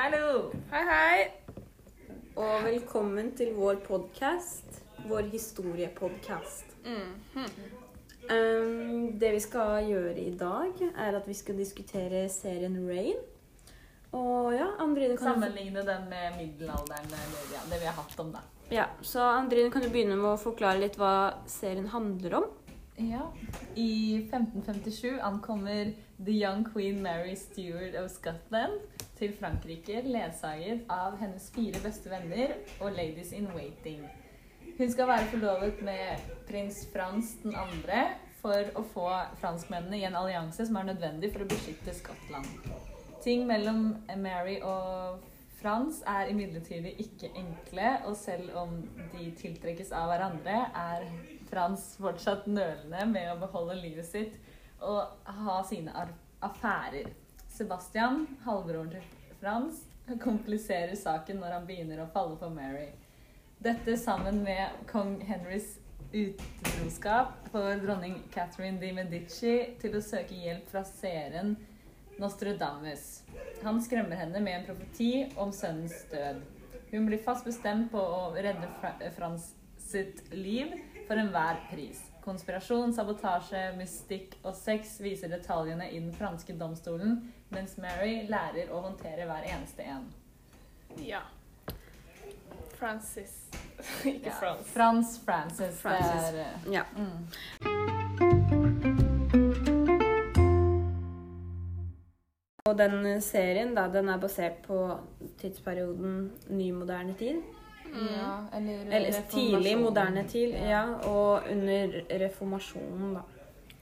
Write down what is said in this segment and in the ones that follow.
Hallo! Hei, hei. Og velkommen til vår podkast. Vår historiepodkast. Mhm. Um, det vi skal gjøre i dag, er at vi skal diskutere serien Rain. Og ja, Andrine kan Sammenligne den med middelalderen, ja, det vi har hatt om, da. ja, så Andrine, kan du begynne med å forklare litt hva serien handler om? Ja. I 1557 ankommer the young queen Mary Stuart of Scotland til Frankrike, ledsaget av hennes fire beste venner og ladies in waiting. Hun skal være forlovet med prins Frans 2. for å få franskmennene i en allianse som er nødvendig for å beskytte Skottland. Ting mellom Mary og Frans er imidlertid ikke enkle, og selv om de tiltrekkes av hverandre, er Frans fortsatt nølende med å beholde livet sitt og ha sine affærer. Sebastian, halvbroren til Frans, kompliserer saken når han begynner å falle for Mary. Dette sammen med kong Henrys utroskap får dronning Catherine de Medici til å søke hjelp fra seeren Nostradamus. Han skremmer henne med en profeti om sønnens død. Hun blir fast bestemt på å redde Frans sitt liv for enhver pris. Konspirasjon, sabotasje, mystikk og sex viser detaljene i den franske domstolen, mens Mary lærer å håndtere hver eneste en. Ja. Francis. Ikke Ja. Frans. Frans Francis. Francis. Det er, eh, Ja. mm. Og den serien da, den er basert på tidsperioden ny moderne tid. ja, eller, Eller tidlig moderne tid, ja. Og under reformasjonen, da.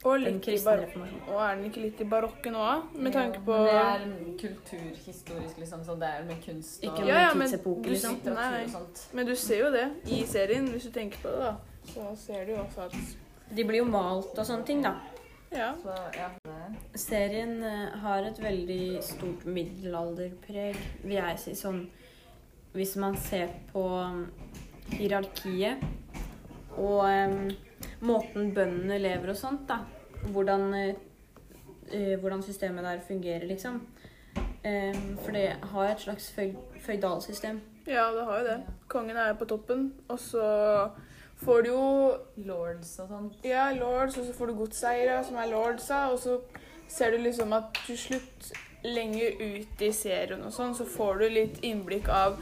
Og Den kristne reformasjonen. Og er den ikke litt i barokken òg? Med tanke på det er kulturhistorisk, liksom, så det er med kunst og Ikke Ja, ja, med men tidsepoke, du- liksom. Nei, nei. og sånt. Men du ser jo det i serien, hvis du tenker på det, da. Så ser du jo også at De blir jo malt og sånne ting, da. Ja. Så ja, er Serien eh, har et veldig stort middelalderpreg, vil jeg si. Sånn hvis man ser på um, hierarkiet og em, måten bøndene lever og sånt, da. Hvordan, eh, eh, hvordan systemet der fungerer, liksom. Em, for det har et slags føy føydalsystem. ja, det har jo det. Kongen er på toppen, og så får du jo lords og sånt. Ja, lords, og så får du godseiere, som er lordsa, og så ser du liksom at til slutt, lenger ut i serien og sånn, så får du litt innblikk av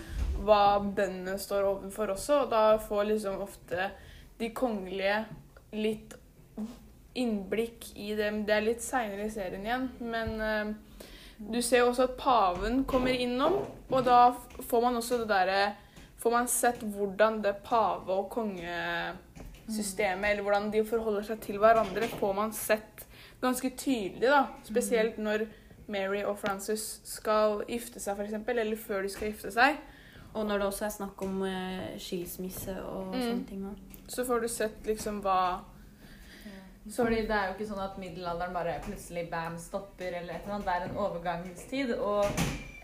hva bøndene står overfor også, og da får liksom ofte de kongelige litt innblikk i dem. Det er litt seinere i serien igjen, men uh, du ser jo også at paven kommer innom, og da får man også det derre Får man sett hvordan det pave- og kongesystemet, eller hvordan de forholder seg til hverandre, får man sett ganske tydelig, da. Spesielt når Mary og Frances skal gifte seg, f.eks., eller før de skal gifte seg. Og når det også er snakk om eh, skilsmisse og Mm. sånne ting òg. Så får du sett liksom hva Fordi det er jo ikke sånn at middelalderen bare plutselig bam stopper eller et eller annet. Det er en overgangstid. Og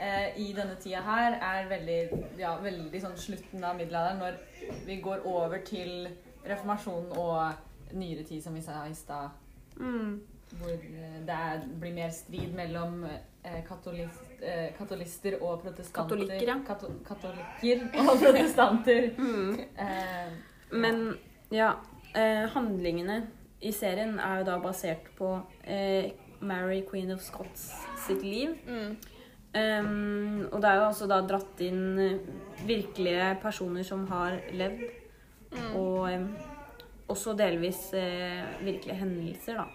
eh, i denne tida her er veldig, ja, veldig sånn slutten av middelalderen når vi går over til reformasjonen og nyere tid, som vi sa i stad. Mm. Hvor eh, det er, blir mer strid mellom eh, katolist, eh, katolister og protestanter. Katolikker, ja. Kato, katolikker og protestanter. Mm. Eh, Men ja, eh, handlingene i serien er jo da basert på eh, Mary Queen of Scots sitt liv. mm, Um, og det er jo også da dratt inn eh, virkelige personer som har levd, mm, og em, også delvis eh, virkelige hendelser, da.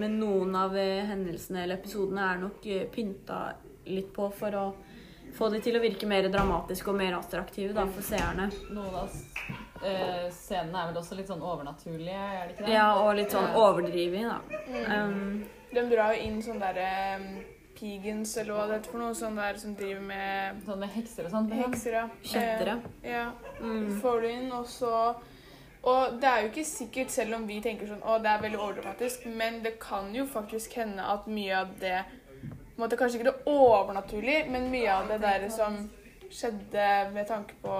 Men noen av eh, hendelsene eller episodene er nok eh, pynta litt på for å få de til å virke mer dramatiske og mer attraktive da, for seerne. noen av eh, scenene er vel også litt sånn overnaturlige, er det ikke det? Ja, og litt sånn Ja. da. mm. Um, De drar jo inn sånne derre um, pigans, eller hva det heter for noe, sånn der som driver med Sånn med hekser og sånt. liksom. hekser, ja. Kjettere. Uh, ja. Mm. får du inn, og så Og det er jo ikke sikkert, selv om vi tenker sånn Å, det er veldig overdramatisk, men det kan jo faktisk hende at mye av det på en måte Kanskje ikke det overnaturlige, men mye av det der som skjedde med tanke på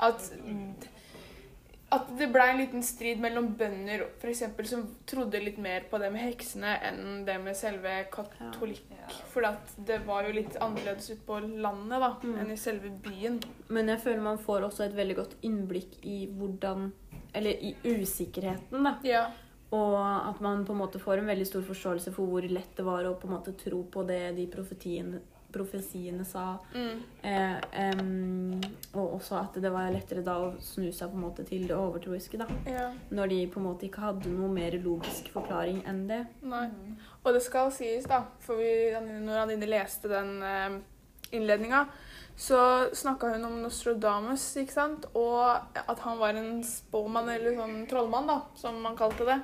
at at det ble en liten strid mellom bønder for eksempel, som trodde litt mer på det med heksene enn det med selve katolikk. Ja. For det var jo litt annerledes ute på landet da, Mm. enn i selve byen. Men jeg føler man får også et veldig godt innblikk i hvordan Eller i usikkerheten, da. Ja. Og at man på en måte får en veldig stor forståelse for hvor lett det var å på en måte tro på det de profetiene, profesiene sa. Mm. Eh, um, og også at det var lettere da å snu seg på en måte til det overtroiske. da. ja. Når de på en måte ikke hadde noe mer logisk forklaring enn det. Nei. Og det skal sies, da, for vi, når Anine leste den eh, innledninga, så snakka hun om Nostradamus, ikke sant? Og at han var en spåmann, eller sånn trollmann, da, som man kalte det.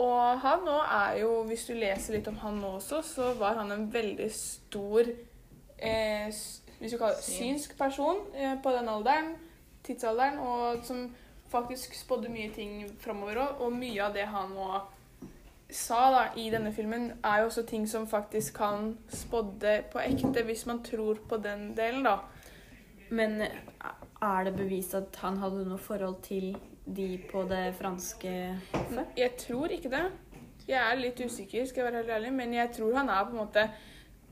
Og han nå er jo, hvis du leser litt om han nå også, så var han en veldig stor eh, hvis du kaller det synsk person eh, på den alderen, tidsalderen, og som faktisk spådde mye ting framover òg. Og mye av det han nå sa da, i denne filmen, er jo også ting som faktisk kan spådde på ekte, hvis man tror på den delen, da. Men er det bevist at han hadde noe forhold til de på det franske hoffet? Jeg tror ikke det. Jeg er litt usikker, skal jeg være helt ærlig, men jeg tror han er på en måte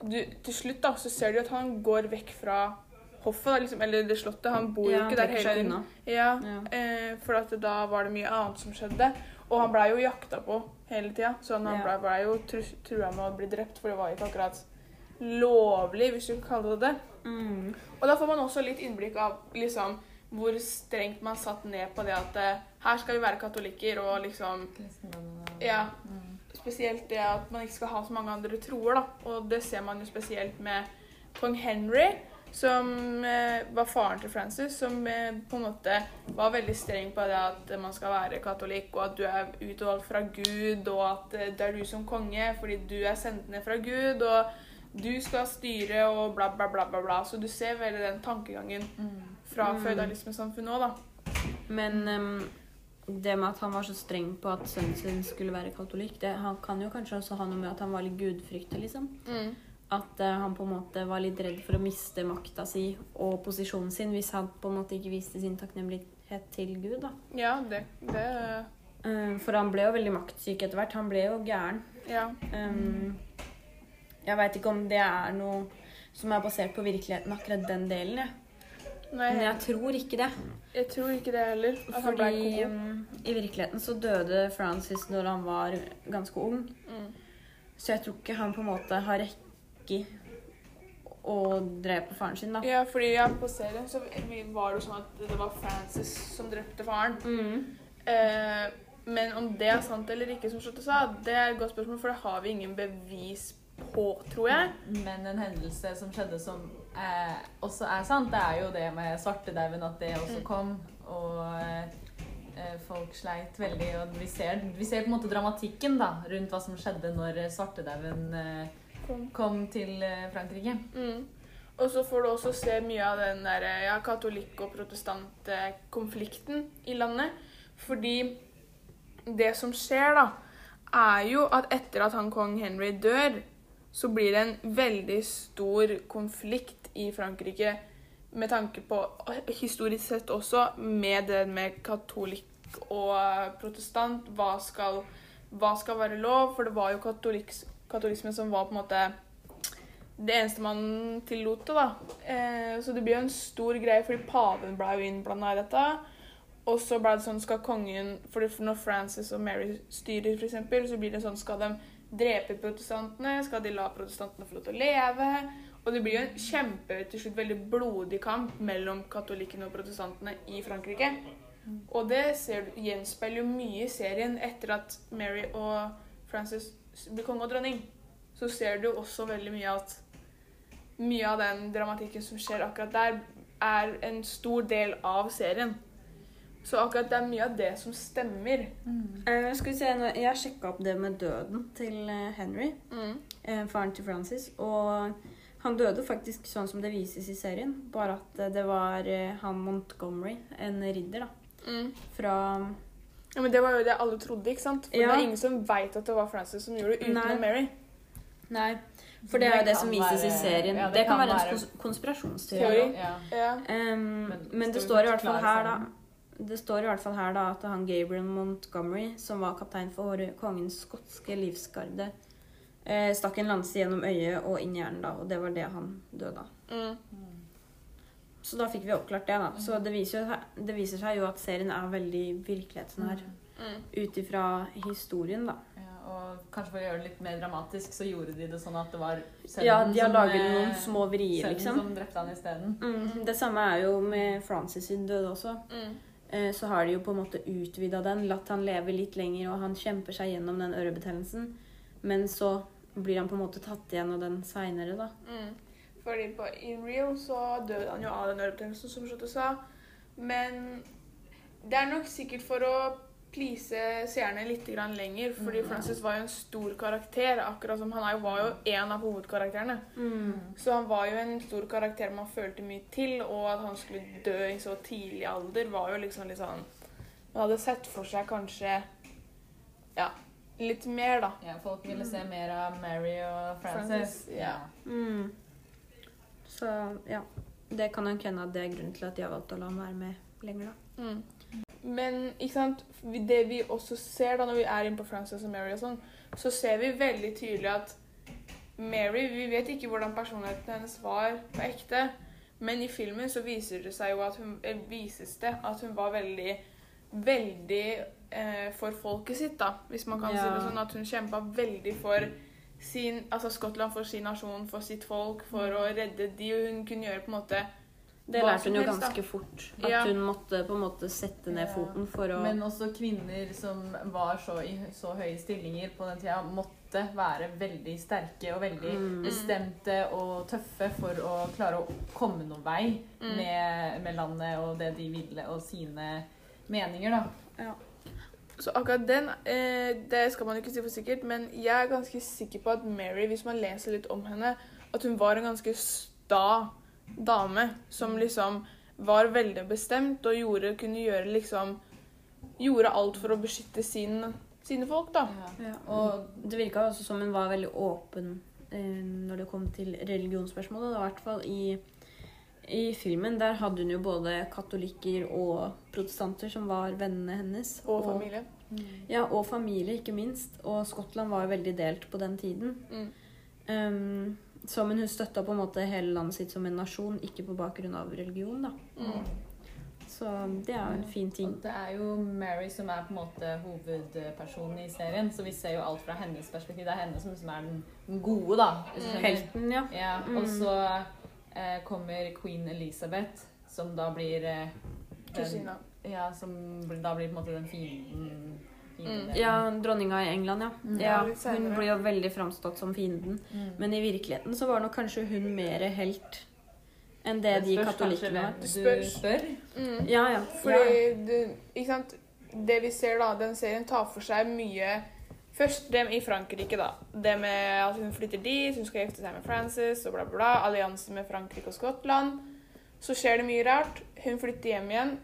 du, Til slutt da, så ser du at han går vekk fra hoffet, da, liksom, eller det slottet. Han bor jo Ja, ikke der hele tiden. Ja, Ja. eh, for at da var det mye annet som skjedde. Og han blei jo jakta på hele tida, så han Ja. blei ble jo tru, trua med å bli drept, for det var ikke akkurat lovlig, hvis du kan kalle det det. Mm. Og da får man også litt innblikk av liksom hvor strengt man satt ned på det at eh, her skal vi være katolikker, og liksom Ja. Spesielt det at man ikke skal ha så mange andre troer, da. Og det ser man jo spesielt med kong Henry, som eh, var faren til Francis, som eh, på en måte var veldig streng på det at man skal være katolikk, og at du er utvalgt fra Gud, og at eh, det er du som konge fordi du er sendt ned fra Gud, og du skal styre, og bla, bla, bla, bla. bla. Så du ser veldig den tankegangen Mm. fra Mm. føydalismesamfunnet òg, da. Men em, det med at han var så streng på at sønnen sin skulle være katolikk, det han kan jo kanskje også ha noe med at han var litt gudfryktig, liksom. At uh, han på en måte var litt redd for å miste makta si og posisjonen sin hvis han på en måte ikke viste sin takknemlighet til Gud, da. Ja, det, det Uh, for han ble jo veldig maktsyk etter hvert. Han ble jo gæren. Ja. Um, jeg veit ikke om det er noe som er basert på virkeligheten, akkurat den delen, jeg. Nei, Men jeg tror ikke det. jeg tror ikke det heller. At han ble Fordi um, i virkeligheten så døde Francis når han var ganske ung. Mm. Så jeg tror ikke han på en måte har rekke å drepe faren sin, da. Ja, fordi ja, på serien så var det jo sånn at det var Francis som drepte faren. Mm. Eh, men om det er sant eller ikke, som Charlotte sa, det er et godt spørsmål, for det har vi ingen bevis på, tror jeg. Men en hendelse som skjedde som eh, også er sant, det er jo det med svartedauden, at det også Mm. kom. Og eh, folk sleit veldig. Og vi ser, vi ser på en måte dramatikken da, rundt hva som skjedde når svartedauden eh, kom til eh, Frankrike. Mm. Og så får du også se mye av den der ja, katolikk- og protestantkonflikten i landet. Fordi det som skjer, da, er jo at etter at han kong Henry dør, så blir det en veldig stor konflikt i Frankrike med tanke på Historisk sett også med det med katolikk og protestant. Hva skal, hva skal være lov? For det var jo katoliks, katolismen som var på en måte det eneste man tillot det, da. Eh, så det blir jo en stor greie, fordi paven ble jo innblanda i dette. Og så ble det sånn, skal kongen For når Francis og Mary styrer, eksempel, så blir det sånn Skal de drepe protestantene? Skal de la protestantene få lov til å leve? Og det blir jo en kjempe, til slutt veldig blodig kamp mellom katolikkene og protestantene i Frankrike. Og det ser gjenspeiler jo mye i serien etter at Mary og Francis blir konge og dronning. Så ser du også veldig mye at mye av den dramatikken som skjer akkurat der, er en stor del av serien. Så akkurat det er mye av det som stemmer. Eh, skal vi se, Jeg sjekka opp det med døden til eh, Henry, eh, faren til Francis. Og han døde faktisk sånn som det vises i serien. Bare at eh, det var eh, han Montgomery, en ridder, da. Mm. Fra Ja, Men det var jo det alle trodde, ikke sant? For Ja. det er ingen som veit at det var Francis som gjorde det, utenom Nei. Mary. Nei, for det er jo det som vises vises i serien. ja, det, kan være en være- kons- konspirasjonsteori. Ja. Ja. Um, Men men det står i hvert fall her, da det står i hvert fall her da at han Gabriel Montgomery, som var kaptein for kongens skotske livsgarde, eh, stakk en lanse gjennom øyet og inn i hjernen, da, og det var det han døde av. Mm. Så da fikk vi oppklart det, da. Så det viser, jo, det viser seg jo at serien er veldig virkelighetsnær. Mm. Ut ifra historien, da. Ja, og kanskje for å gjøre det litt mer dramatisk, så gjorde de det sånn at det var sønnen Ja, de har laget som, noen små vrier, liksom. som drepte han isteden. Mm, det samme er jo med Francis sin død også. Mm. Eh, Så har de jo på en måte utvida den, latt han leve litt lenger, og han kjemper seg gjennom den ørebetennelsen. Men så blir han på en måte tatt igjen av den seinere, da. Mm. Fordi på In Real så døde han jo av den ørebetennelsen, som Charlotte sa. Men det er nok sikkert for å please seerne litt grann lenger. Fordi Mm. Francis var jo en stor karakter, akkurat som han var jo en av hovedkarakterene. Mm. Så han var jo en stor karakter man følte mye til, og at han skulle dø i så tidlig alder, var jo liksom litt sånn Man hadde sett for seg kanskje Ja, litt mer, da. Ja, folk ville se mer av Mary og Frances. Frances, ja. Mm. Så ja. Det kan nok hende at det er grunnen til at de har valgt å la ham være med lenger, da. Mm. Men ikke sant, det vi også ser da når vi er inne på Frances og Mary og sånn, så ser vi veldig tydelig at Mary Vi vet ikke hvordan personligheten hennes var på ekte, men i filmen så viser det seg jo at hun, eh, vises det at hun var veldig Veldig eh, for folket sitt, da, hvis man kan si det sånn. At hun kjempa veldig for sin, altså Skottland, for sin nasjon, for sitt folk, for å redde de, hun kunne gjøre på en måte Det lærte hun jo ganske fort. At Ja. hun måtte på en måte sette ned Ja. foten for å Men også kvinner som var så i så høye stillinger på den tida, måtte være veldig sterke og veldig Mm. bestemte og tøffe for å klare å komme noen vei Mm. med, med landet og det de ville, og sine meninger, da. Så akkurat den, eh, det skal man jo ikke si for sikkert, men jeg er ganske sikker på at Mary, hvis man leser litt om henne, at hun var en ganske sta dame som liksom var veldig bestemt og gjorde, kunne gjøre liksom Gjorde alt for å beskytte sin, sine folk, da. ja. Og det virka også som hun var veldig åpen eh, når det kom til religionsspørsmålet. I hvert fall i, i filmen. Der hadde hun jo både katolikker og protestanter som var vennene hennes. Og familie. Ja, og familie, ikke minst. Og Skottland var jo veldig delt på den tiden. Mm. Um, så, men hun støtta på en måte hele landet sitt som en nasjon, ikke på bakgrunn av religion. da. Mm. Så det er jo en fin ting. Og det er jo Mary som er på en måte hovedpersonen i serien, så vi ser jo alt fra hennes perspektiv. Det er henne som, som er den den gode, da. hvis. Helten, ja. Ja, Mm. og så eh, kommer queen Elizabeth, som da blir eh, Kusina. Ja, som da blir på en måte den fienden. Mm. Ja, dronninga i England, ja. Mm. ja. Hun blir jo veldig framstått som fienden. Mm. Men i virkeligheten så var nok kanskje hun mer helt enn det de spørs katolikkene var. du spør. Ja, ja. Fordi det, ikke sant? det vi ser da, den serien tar for seg mye Først dem i Frankrike, da. Det med at hun flytter dit, hun skal gifte seg med Frances og bla, bla, bla. Allianse med Frankrike og Skottland. Så skjer det mye rart. Hun flytter hjem igjen.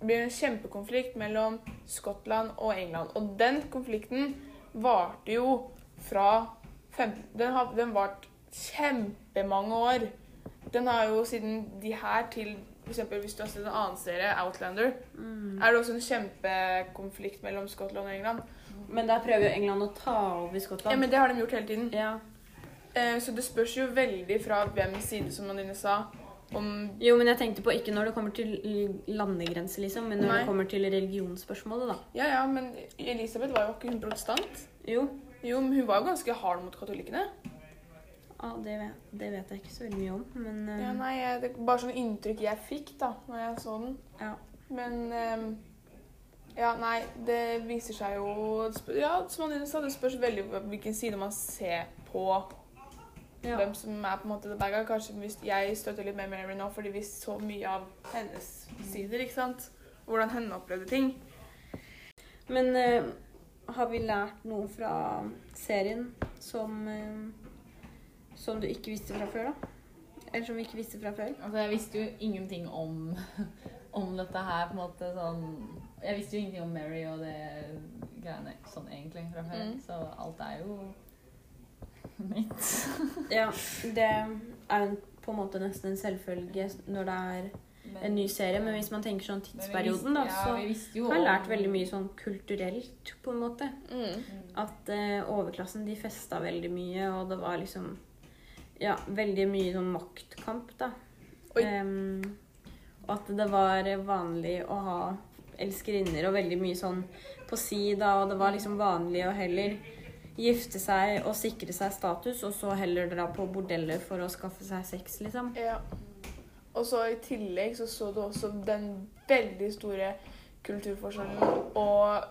Det blir en kjempekonflikt mellom Skottland og England. Og den konflikten varte jo fra fem, Den har den vart kjempemange år. Den har jo siden de her til eksempel hvis du har sett en annen serie, Outlander, Mm. er det også en kjempekonflikt mellom Skottland og England. Men der prøver jo England å ta over Ja, Skottland. men det har de gjort hele tiden. Ja. Eh, så det spørs jo veldig fra hvem side, som Anine sa, om Jo, men jeg tenkte på ikke når det kommer til landegrenser, liksom, men når Nei. det kommer til religionsspørsmålet, da. Ja, ja, men Elisabeth var jo ikke hun protestant? Jo. Jo, men hun var jo ganske hard mot katolikkene. Ja, det vet, det vet jeg ikke så veldig mye om, men uh... Ja, nei, det er bare sånn inntrykk jeg fikk da, når jeg så den. Ja. Men um, Ja, nei, det viser seg jo Ja, som Anine sa, det spørs veldig hvilken side man ser på. Ja. hvem som er på en måte the bad guy. Kanskje hvis jeg støtter litt mer Mary nå, fordi vi så mye av hennes sider, ikke sant? Hvordan henne opplevde ting. Men uh, har vi lært noe fra serien som, uh, som du ikke visste fra før, da? Eller som vi ikke visste fra før? Altså, jeg visste jo ingenting om, om dette her, på en måte sånn Jeg visste jo ingenting om Mary og det greiene sånn egentlig fra før, Mm. så alt er jo nytt. Ja, det er på en måte nesten en selvfølge når det er Men- en ny serie, men hvis man tenker sånn tidsperioden, da, visste- så ja, har jeg lært veldig mye sånn kulturelt, på en måte. Mm. At eh, overklassen, de festa veldig mye, og det var liksom Ja, veldig mye sånn maktkamp, da. Um, og at det var vanlig å ha elskerinner og veldig mye sånn på si, da, og det var liksom vanlig å heller gifte seg og sikre seg status, og så heller dra på bordeller for å skaffe seg sex, liksom. Ja. Og så i tillegg så så du også den veldig store kulturforskjellen, og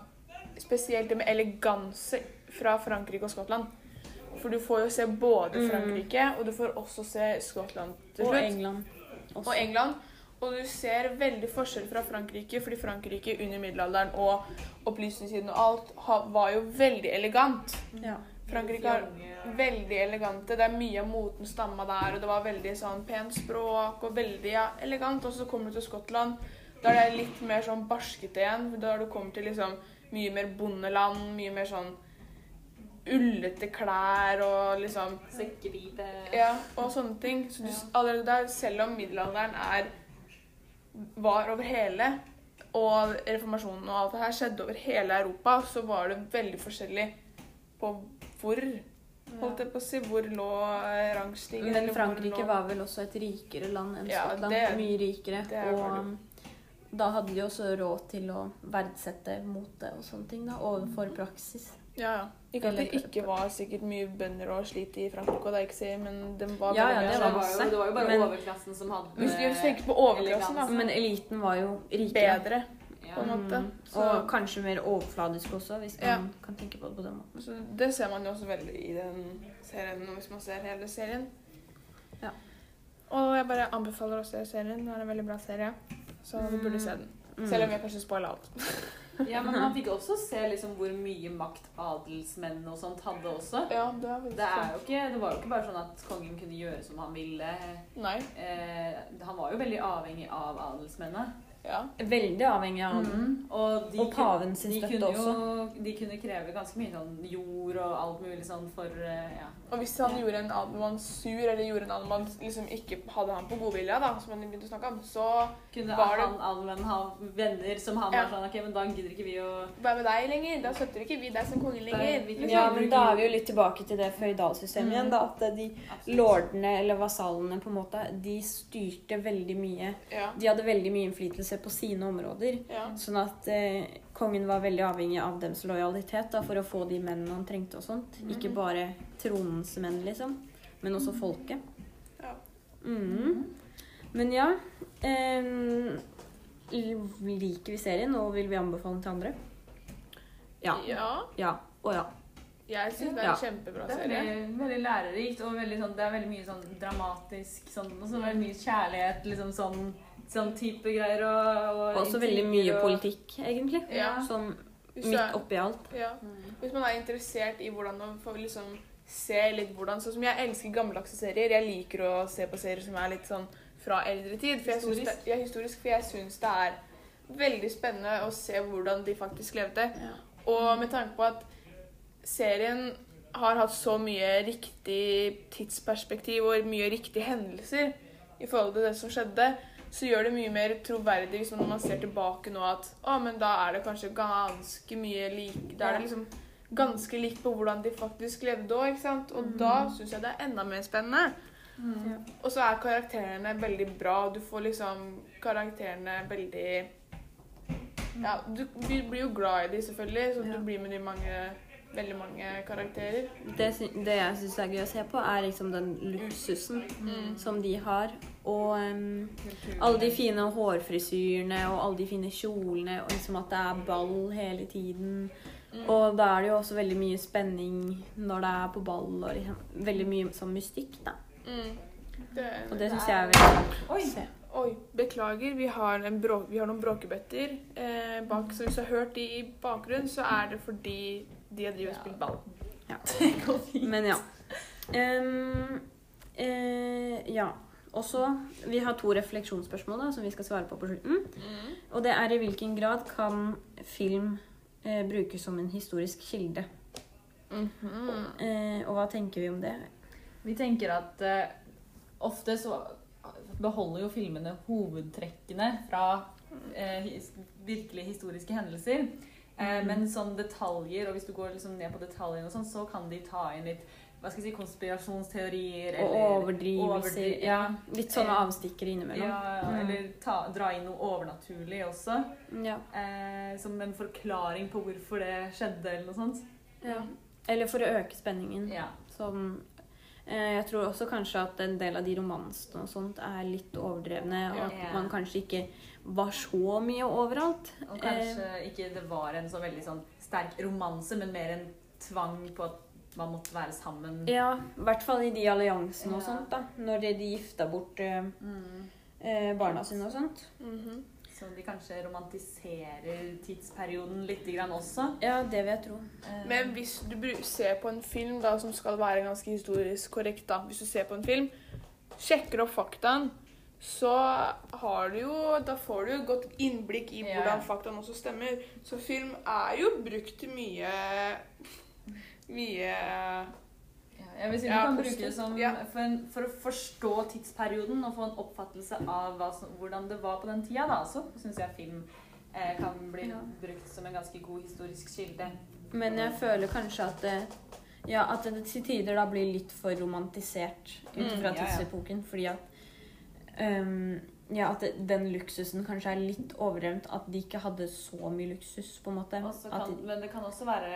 spesielt det med eleganse fra Frankrike og Skottland. For du får jo se både Mm. Frankrike, og du får også se Skottland til slutt. Og. England også. og England. Og du ser veldig forskjell fra Frankrike, fordi Frankrike under middelalderen og opplysningstiden og alt ha- var jo veldig elegant. Ja. Frankrike har veldig elegante. Det er mye av moten stamma der, og det var veldig sånn pent språk og veldig ja, elegant. Og så kommer du til Skottland, da er det litt mer sånn barskete igjen. Da har du kommet til liksom mye mer bondeland, mye mer sånn ullete klær og liksom Sekkepipe. Ja, og sånne ting. Så du, allerede der, selv om middelalderen er var over hele, og reformasjonen og alt det her skjedde over hele Europa, så var det veldig forskjellig på hvor Holdt jeg på å si hvor lå eh, rangstigen. Men Frankrike lå- var vel også et rikere land enn Ja, Skottland. det- mye rikere. er og da hadde de også råd til å verdsette mote og sånne ting da, overfor praksis. Ja, ja. Ikke at det ikke var sikkert mye bønder og slit i Frankrike, og det er ikke si, men de var Ja, ja, det det, var masse. jo, det var jo bare Men- overklassen som hadde Hvis du tenker på overklassen, da. Men eliten var jo rikere. Bedre, på en måte. Mm. Så- Og kanskje mer overfladisk også, hvis man Ja. kan tenke på det på den måten. Så det ser man jo også veldig i den serien, hvis man ser hele serien. Ja. Og jeg bare anbefaler å se serien. Det er en veldig bra serie. Så du burde se den. Mm. Selv om jeg kanskje spoiler alt. Ja, men man fikk også se liksom hvor mye makt adelsmenn og sånt hadde også. Ja, det er Det, er jo ikke, det var jo ikke bare sånn at kongen kunne gjøre som han ville. Nei. Eh, han var jo veldig avhengig av adelsmennene. Ja. Veldig avhengig av Mm. Og, Og paven sin støtte kunne jo, også. De kunne kreve ganske mye sånn jord og alt mulig sånn for eh, ja. Og hvis han gjorde en adelmann sur, eller gjorde en adelmann liksom ikke hadde han på godvilja, da, som han begynte å snakke om, så Kunne Var det- han allmenn ha venner som han Ja. var sånn Ok, men da gidder ikke vi å Vær med deg lenger. Da støtter ikke vi deg som konge lenger. vi- Liksom. Ja, men da er vi jo litt tilbake til det føydalsystemet Mm. igjen. da, At de Absolutt. lordene eller vasallene på en måte, de styrte veldig mye. Ja. De hadde veldig mye innflytelse på sine områder. ja. Sånn at eh, kongen var veldig avhengig av dems lojalitet da, for å få de mennene han trengte og sånt. Ikke bare tronens menn, liksom, men også folket. Ja. Mm. Men ja eh, Liker vi serien, og vil vi anbefale den til andre? Ja. ja. Ja og ja. Jeg syns det er Ja. kjempebra kjempebra Det er veldig, veldig lærerikt, og veldig sånn, det er veldig mye sånn dramatisk sånn, og så veldig mye kjærlighet, liksom sånn, sånn type greier. Og, og Også veldig mye og- politikk, egentlig. Ja. Sånn midt oppi alt. Ja. Mm. Hvis man er interessert i hvordan man får liksom se litt hvordan Sånn som jeg elsker gammeldagse serier. Jeg liker å se på serier som er litt sånn fra eldre tid. For jeg synes det, ja, historisk, for jeg syns det er veldig spennende å se hvordan de faktisk levde. Og med tanke på at serien har hatt så mye riktig tidsperspektiv og mye riktige hendelser i forhold til det som skjedde, så gjør det mye mer troverdig liksom, når man ser tilbake nå at å, men da er det kanskje ganske mye lik Da er det liksom ganske likt på hvordan de faktisk levde òg, ikke sant? Og da syns jeg det er enda mer spennende. Mm. Og så er karakterene veldig bra. Du får liksom karakterene veldig Ja, du blir blir jo glad i de selvfølgelig, så Ja. du blir med de mange Veldig mange karakterer. Det, det jeg syns er gøy å se på, er liksom den luksusen Mm. som de har. Og um, alle de fine hårfrisyrene og alle de fine kjolene, og liksom at det er ball hele tiden. Mm. Og da er det jo også veldig mye spenning når det er på ball, og liksom, veldig mye sånn mystikk, da. Mm. Det, Og det syns jeg er veldig Oi! se. Oi, beklager. Vi har, vi har noen bråkebøtter eh, bak, så hvis du har hørt de i bakgrunnen, så er det fordi de har drevet og spilt ball. Det går fint. Men ja. Um, eh, ja. Og så Vi har to refleksjonsspørsmål da, som vi skal svare på på slutten. Og det er i hvilken grad kan film eh, brukes som en historisk kilde? Mhm. Eh, og hva tenker vi om det? Vi tenker at eh, ofte så beholder jo filmene hovedtrekkene fra virkelig his virkelige historiske hendelser. Eh, Mhm. men sånn detaljer, og hvis du går liksom ned på detaljene sånn, så kan de ta inn litt hva skal jeg si, konspirasjonsteorier Og overdrivelser. overdri- Ja, litt sånne avstikkere innimellom. Ja, Mm. eller ta, dra inn noe overnaturlig også. Ja. Eh, som en forklaring på hvorfor det skjedde, eller noe sånt. ja. Eller for å øke spenningen. Ja. Som eh, Jeg tror også kanskje at en del av de romansene og sånt er litt overdrevne, og at man kanskje ikke var så mye overalt. Og kanskje ikke det var en så veldig sånn sterk romanse, men mer en tvang på at man måtte være sammen. Ja, i hvert fall i de alliansene og sånt, da. Når de gifta bort eh, Mm. eh, barna sine og sånt. Mhm. Så de kanskje romantiserer tidsperioden litt grann også. Ja, det vil jeg tro. Eh, Men hvis du ser på en film da, som skal være ganske historisk korrekt, da, hvis du ser på en film, sjekker opp faktaen, så har du jo Da får du jo et godt innblikk i hvordan faktaene også stemmer. Så film er jo brukt til mye Mye ja, jeg vil si Ja, Du kan bruke det som Ja. for, en, for å forstå tidsperioden og få en oppfattelse av hva som, hvordan det var på den tida. Da, så syns jeg film eh, kan bli Ja. brukt som en ganske god historisk kilde. Men jeg føler kanskje at det, ja, at det til tider da blir litt for romantisert ut Mm, fra ja, ja. tidsepoken. Fordi at ehm, ja, at det, den luksusen kanskje er litt overdrevet. At de ikke hadde så mye luksus, på en måte. Kan, de, men det kan også være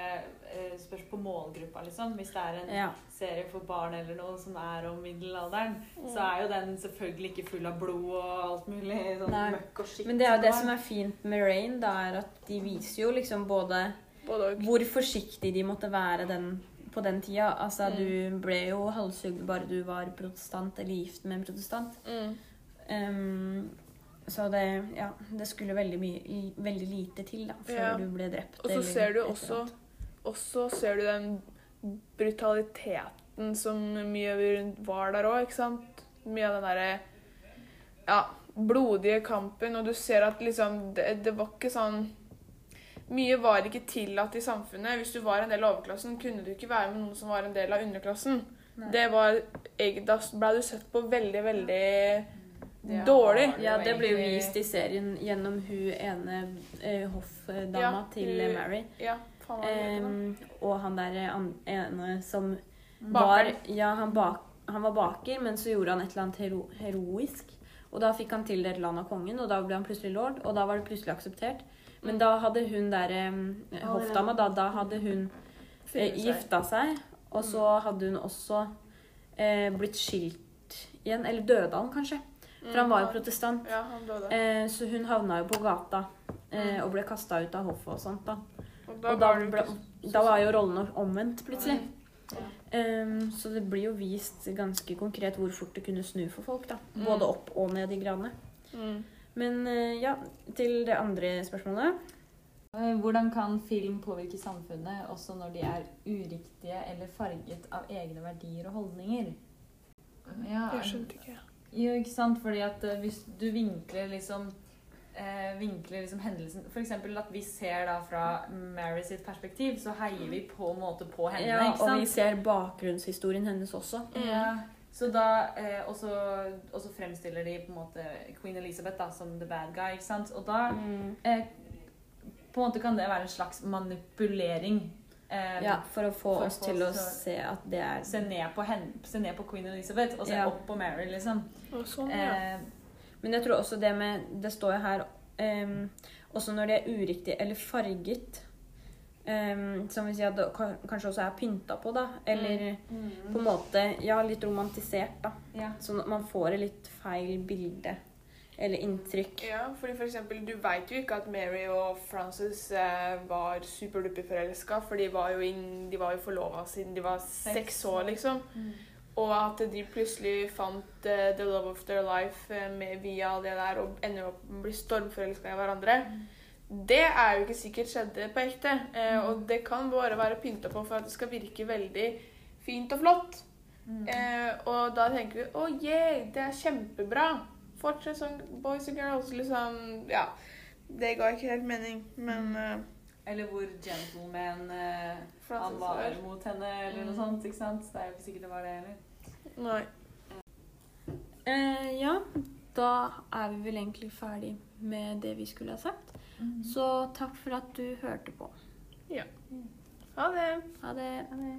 eh, spørs på målgruppa, liksom. Hvis det er en ja. serie for barn eller noe som er om middelalderen, så er jo den selvfølgelig ikke full av blod og alt mulig sånn Nei. møkk og skitt. Men det er jo det som er fint med Rain, da, er at de viser jo liksom både Både hvor forsiktig de måtte være den, på den tida. Altså, Mm. du ble jo halshugd bare du var protestant eller gift med en protestant. Mm. Ehm, så det, ja, det skulle veldig, mye, veldig lite til da, før Ja. du ble drept. Og så ser du også. Også ser du den brutaliteten som mye var der òg, ikke sant? Mye av den derre ja, blodige kampen, og du ser at liksom det, det var ikke sånn Mye var ikke tillatt i samfunnet. Hvis du var en del av overklassen, kunne du ikke være med noen som var en del av underklassen. Nei. Det var, Da ble du sett på veldig, veldig Det dårlig. Ja, det blir jo vist i serien gjennom hun ene eh, hoffdama Ja, til hun- eh, Mary. Ja, faen. Ehm, og han der eh, ene som Mm. var Ja, han, bak, han var baker, men så gjorde han et eller annet hero, heroisk. Og da fikk han tildelt land av kongen, og da ble han plutselig lord, og da var det plutselig akseptert. Men Mm. da hadde hun der eh, hoffdama, da, da hadde hun eh, gifta seg, og så hadde hun også eh, blitt skilt igjen. Eller døde han, kanskje? For han var jo protestant. Ja, han døde. Eh, så hun havna jo på gata eh, Mm. og ble kasta ut av hoffet og sånt. da. Og da, Og da, ble, da var jo rollene omvendt plutselig. Ja. Um, så det blir jo vist ganske konkret hvor fort det kunne snu for folk. da. Mm. Både opp og ned i gradene. mm. Men eh, ja, til det andre spørsmålet. Eh, Hvordan kan film påvirke samfunnet også når de er uriktige eller farget av egne verdier og holdninger? Ja, Jeg skjønte ikke. Jo, ikke sant? Fordi at eh, hvis du vinkler liksom eh, vinkler liksom hendelsen For eksempel at vi ser da fra Mary sitt perspektiv, så heier vi på en måte på henne. Ja, ikke og vi ser bakgrunnshistorien hennes også. Ja. Så da, eh, og, så, og så fremstiller de på en måte Queen Elizabeth da, som the bad guy. ikke sant? Og da Mm. eh, på en måte kan det være en slags manipulering. Eh, Ja, For å få For oss til å å se at det er Se ned på henne, se ned på Queen Elizabeth og se Ja. opp på Mary, liksom. Sånn, ja. Eh, Men jeg tror også det med Det står jo her um, Også når det er uriktig eller farget um, Som vi sier at det kanskje også er pynta på, da. Eller på en måte Ja, litt romantisert, da. ja. Sånn at man får et litt feil bilde. Eller inntrykk. Ja, fordi for eksempel, Du vet jo ikke at Mary og Frances eh, var superduper forelska, for de var jo, inn, de var jo forlova siden de var seks år, liksom. Mm. Og at de plutselig fant uh, the love of their life eh, med, via det der og ender opp med å bli stormforelska i hverandre. Det er jo ikke sikkert skjedde på ekte. Eh, og det kan bare være pynta på for at det skal virke veldig fint og flott. Mm. Eh, og da tenker vi å yeah, det er kjempebra. Fortsett sånn boys and girls. Liksom, ja. Det ga ikke helt mening, men uh, Eller hvor gentleman uh, han var mot henne, eller noe Mm. sånt. ikke sant? Det er jo ikke sikkert det var det heller. Nei. Uh, ja, da er vi vel egentlig ferdig med det vi skulle ha sagt. Så takk for at du hørte på. Ja. Ha det. Ha det. Ha det.